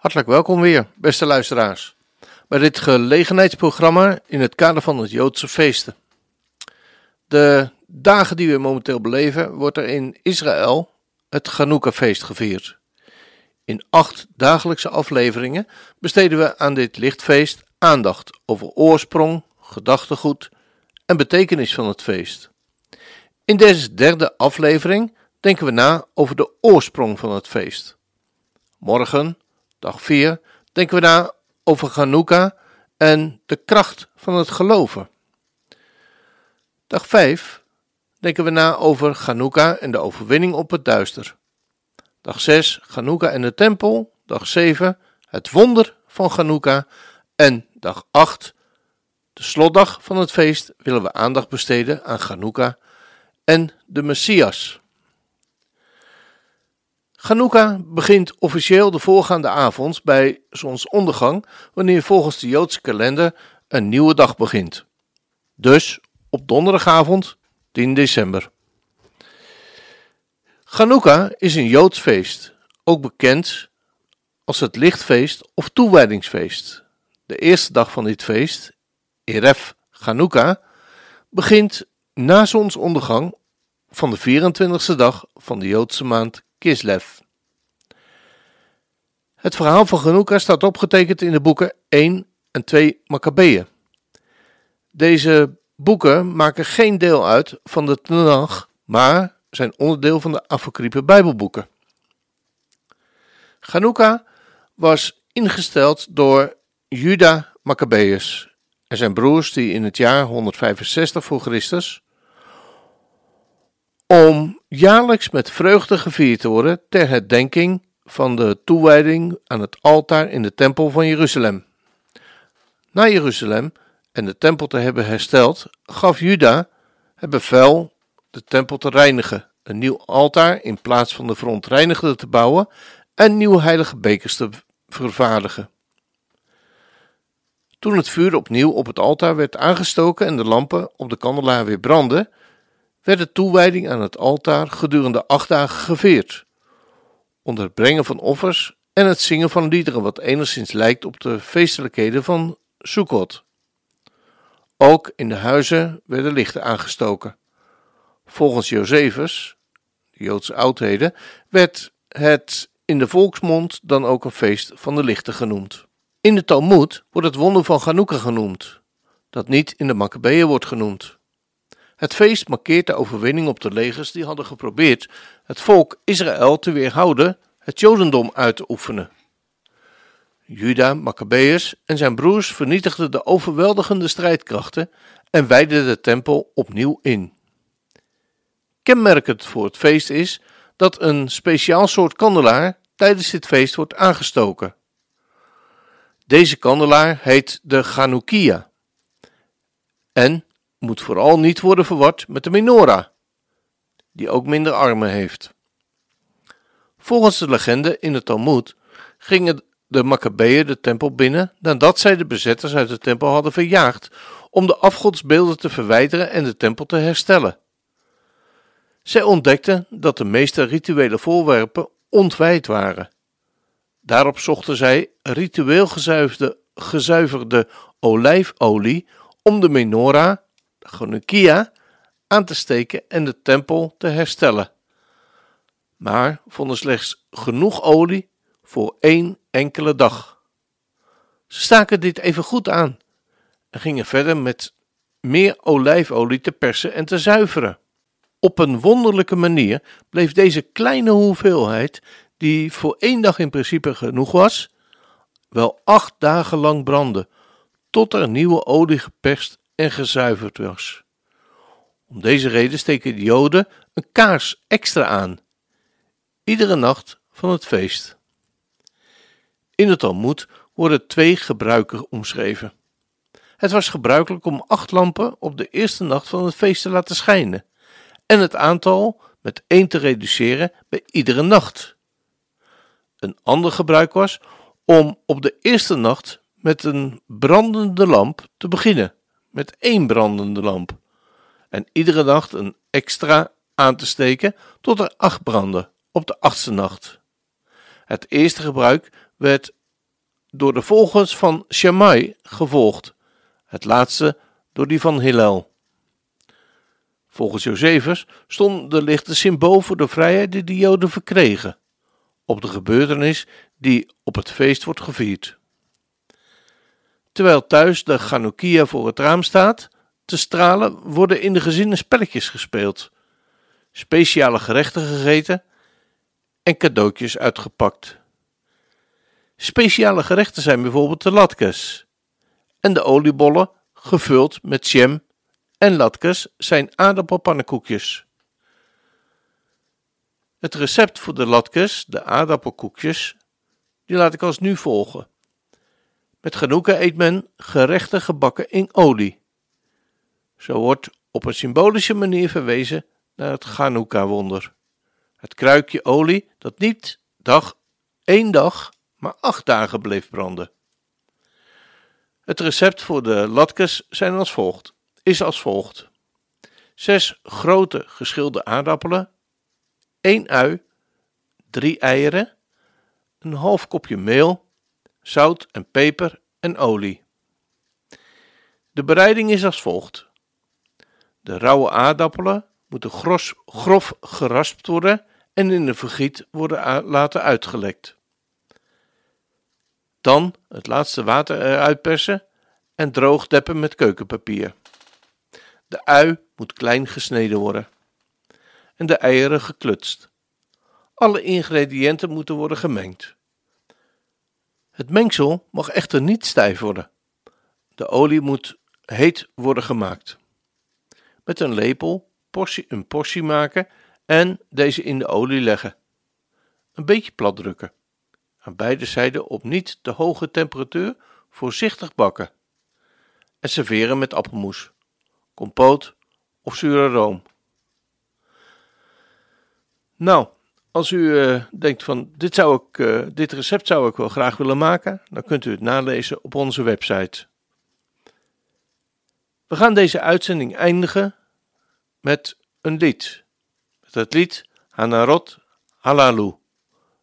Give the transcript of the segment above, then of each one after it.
Hartelijk welkom weer, beste luisteraars, bij dit gelegenheidsprogramma in het kader van het Joodse feesten. De dagen die we momenteel beleven, wordt er in Israël het Chanukka-feest gevierd. In acht dagelijkse afleveringen besteden we aan dit lichtfeest aandacht over oorsprong, gedachtegoed en betekenis van het feest. In deze derde aflevering denken we na over de oorsprong van het feest. Morgen, dag 4, denken we na over Chanukka en de kracht van het geloven. Dag 5 denken we na over Chanukka en de overwinning op het duister. Dag 6 Chanukka en de tempel. Dag 7 het wonder van Chanukka. En dag 8, de slotdag van het feest, willen we aandacht besteden aan Chanukka en de Messias. Chanukka begint officieel de voorgaande avond bij zonsondergang, wanneer volgens de Joodse kalender een nieuwe dag begint. Dus op donderdagavond 10 december. Chanukka is een Joods feest, ook bekend als het lichtfeest of toewijdingsfeest. De eerste dag van dit feest, Erev Chanukka, begint na zonsondergang van de 24e dag van de Joodse maand Kislev. Het verhaal van Chanukka staat opgetekend in de boeken 1 en 2 Maccabeeën. Deze boeken maken geen deel uit van de Tanach, maar zijn onderdeel van de afgekriepen Bijbelboeken. Chanukka was ingesteld door Juda Maccabeus en zijn broers die in het jaar 165 voor Christus om jaarlijks met vreugde gevierd te worden ter herdenking van de toewijding aan het altaar in de tempel van Jeruzalem. Na Jeruzalem en de tempel te hebben hersteld, gaf Juda het bevel de tempel te reinigen, een nieuw altaar in plaats van de verontreinigde te bouwen en nieuwe heilige bekers te vervaardigen. Toen het vuur opnieuw op het altaar werd aangestoken en de lampen op de kandelaar weer brandden, werd de toewijding aan het altaar gedurende acht dagen geveerd, onder het brengen van offers en het zingen van liederen, wat enigszins lijkt op de feestelijkheden van Sukkot. Ook in de huizen werden lichten aangestoken. Volgens Josephus, de Joodse oudheden, werd het in de volksmond dan ook een feest van de lichten genoemd. In de Talmud wordt het wonder van Chanukka genoemd, dat niet in de Maccabeeën wordt genoemd. Het feest markeert de overwinning op de legers die hadden geprobeerd het volk Israël te weerhouden het Jodendom uit te oefenen. Juda Maccabeus en zijn broers vernietigden de overweldigende strijdkrachten en wijden de tempel opnieuw in. Kenmerkend voor het feest is dat een speciaal soort kandelaar tijdens dit feest wordt aangestoken. Deze kandelaar heet de Chanukia en moet vooral niet worden verward met de menorah, die ook minder armen heeft. Volgens de legende in de Talmud gingen de Maccabeeën de tempel binnen nadat zij de bezetters uit de tempel hadden verjaagd om de afgodsbeelden te verwijderen en de tempel te herstellen. Zij ontdekten dat de meeste rituele voorwerpen ontwijd waren. Daarop zochten zij ritueel gezuiverde, gezuiverde olijfolie om de menorah, de aan te steken en de tempel te herstellen. Maar vonden slechts genoeg olie voor één enkele dag. Ze staken dit even goed aan en gingen verder met meer olijfolie te persen en te zuiveren. Op een wonderlijke manier bleef deze kleine hoeveelheid, die voor één dag in principe genoeg was, wel acht dagen lang branden, tot er nieuwe olie geperst en gezuiverd was. Om deze reden steken de Joden een kaars extra aan, iedere nacht van het feest. In het Talmud worden twee gebruiken omschreven. Het was gebruikelijk om acht lampen op de eerste nacht van het feest te laten schijnen en het aantal met één te reduceren bij iedere nacht. Een ander gebruik was om op de eerste nacht met een brandende lamp te beginnen, met één brandende lamp, en iedere nacht een extra aan te steken tot er acht branden op de achtste nacht. Het eerste gebruik werd door de volgers van Shammai gevolgd, het laatste door die van Hillel. Volgens Josephus stond de lichten symbool voor de vrijheid die de Joden verkregen, op de gebeurtenis die op het feest wordt gevierd. Terwijl thuis de Chanukia voor het raam staat, te stralen worden in de gezinnen spelletjes gespeeld, speciale gerechten gegeten en cadeautjes uitgepakt. Speciale gerechten zijn bijvoorbeeld de latkes en de oliebollen gevuld met jam en latkes zijn aardappelpannenkoekjes. Het recept voor de latkes, de aardappelkoekjes, die laat ik als nu volgen. Met genoegen eet men gerechten gebakken in olie. Zo wordt op een symbolische manier verwezen naar het Chanukka-wonder. Het kruikje olie dat niet dag, één dag, maar acht dagen bleef branden. Het recept voor de latkes zijn als volgt, is als volgt. Zes grote geschilde aardappelen, één ui, drie eieren, een half kopje meel, zout en peper en olie. De bereiding is als volgt. De rauwe aardappelen moeten grof geraspt worden en in een vergiet worden laten uitgelekt. Dan het laatste water eruit persen en droog deppen met keukenpapier. De ui moet klein gesneden worden en de eieren geklutst. Alle ingrediënten moeten worden gemengd. Het mengsel mag echter niet stijf worden. De olie moet heet worden gemaakt. Met een lepel portie, een portie maken en deze in de olie leggen. Een beetje plat drukken. Aan beide zijden op niet te hoge temperatuur voorzichtig bakken. En serveren met appelmoes, compoot of zure room. Nou, als u uh, denkt van dit, zou uh, dit recept zou ik wel graag willen maken, dan kunt u het nalezen op onze website. We gaan deze uitzending eindigen met een lied. Met het lied Hanarot Halalu.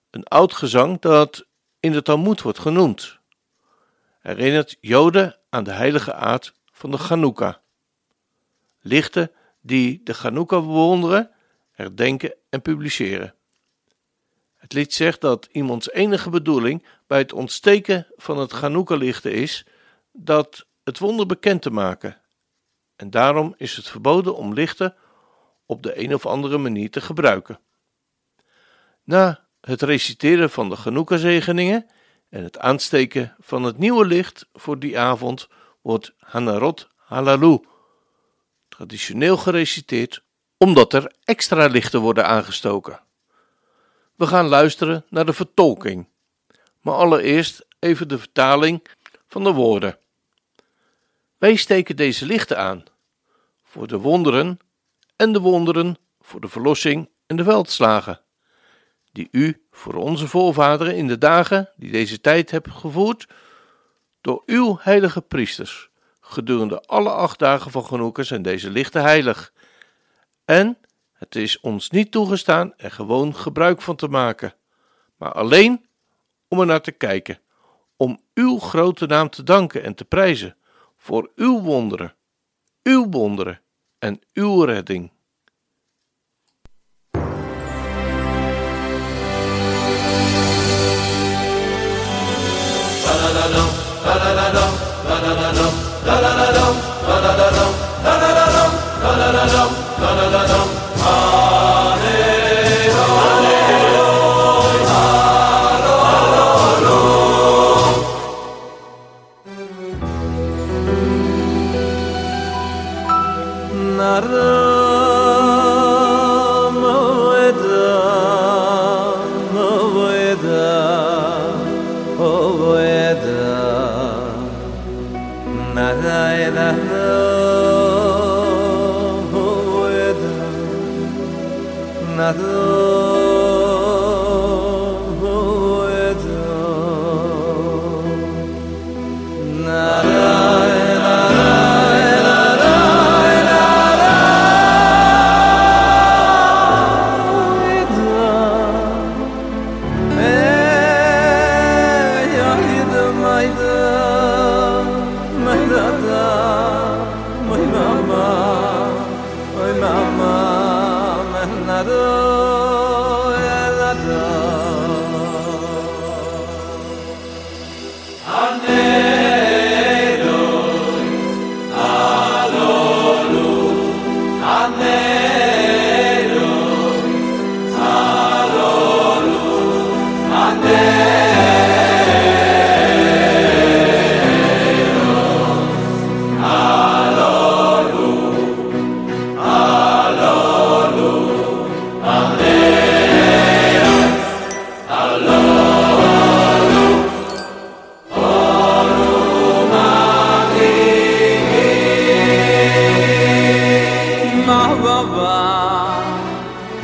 Een oud gezang dat in de Talmud wordt genoemd. Herinnert Joden aan de heilige aard van de Chanukka. Lichten die de Chanukka bewonderen, herdenken en publiceren. Het lied zegt dat iemands enige bedoeling bij het ontsteken van het Chanukka-lichten is dat het wonder bekend te maken. En daarom is het verboden om lichten op de een of andere manier te gebruiken. Na het reciteren van de Chanukka-zegeningen en het aansteken van het nieuwe licht voor die avond wordt Hanarot Halalu traditioneel gereciteerd omdat er extra lichten worden aangestoken. We gaan luisteren naar de vertolking, maar allereerst even de vertaling van de woorden. Wij steken deze lichten aan voor de wonderen en de wonderen voor de verlossing en de veldslagen, die u voor onze voorvaderen in de dagen die deze tijd hebt gevoerd, door uw heilige priesters, gedurende alle acht dagen van genoegen zijn deze lichten heilig. En het is ons niet toegestaan er gewoon gebruik van te maken, maar alleen om er naar te kijken, om uw grote naam te danken en te prijzen voor uw wonderen, uw wonderen en uw redding. Anadolu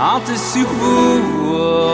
Hâte sur vous.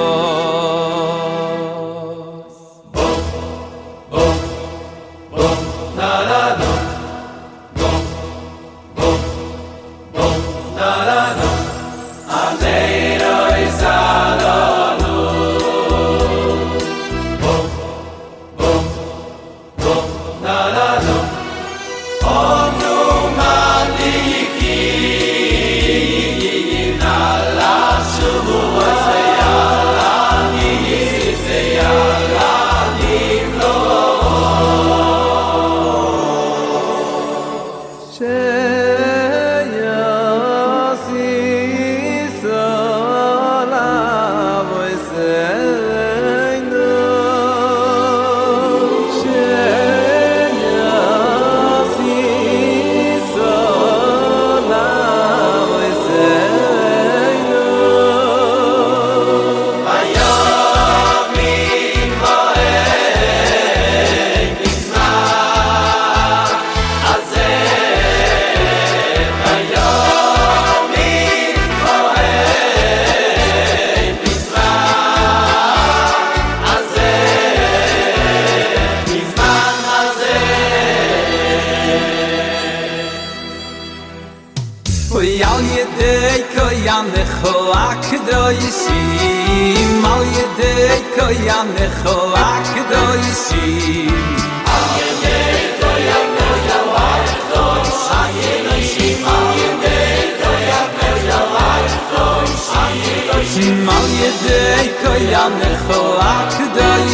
Ja, ne, ho, ak, do, i, si, ta, ta, ta, ta, ta, ta, ta, ta, ta, ta, ta,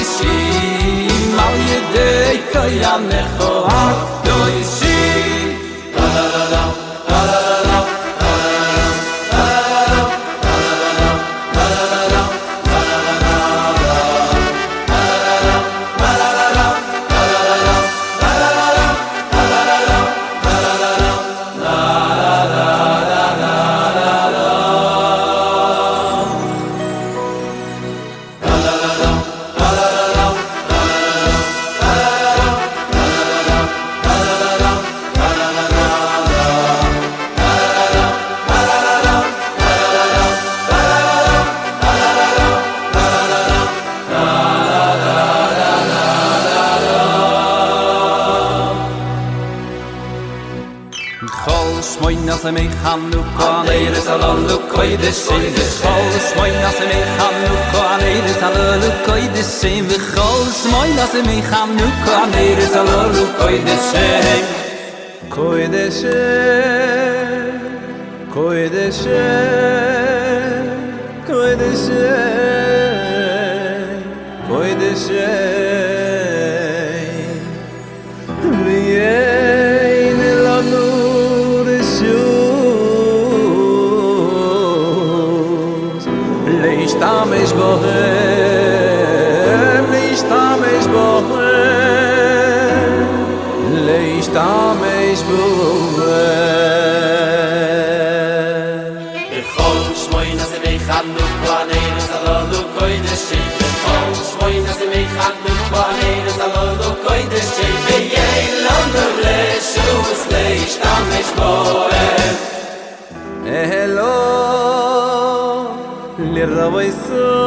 ta, ta, ta, ta, Chanukko, aneire salon, lukko i smoy nase mi Chanukko, aneire salon, lukko i smoy nase mi Chanukko, aneire salon, lukko i disim Koi disim Bilevoi sa.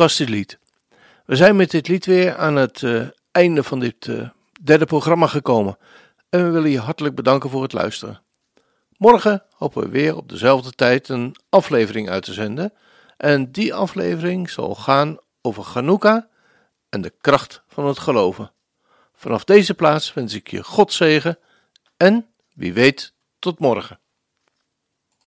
Fantastisch lied. We zijn met dit lied weer aan het uh, einde van dit uh, derde programma gekomen. En we willen je hartelijk bedanken voor het luisteren. Morgen hopen we weer op dezelfde tijd een aflevering uit te zenden. En die aflevering zal gaan over Chanukka en de kracht van het geloven. Vanaf deze plaats wens ik je God zegen en wie weet tot morgen.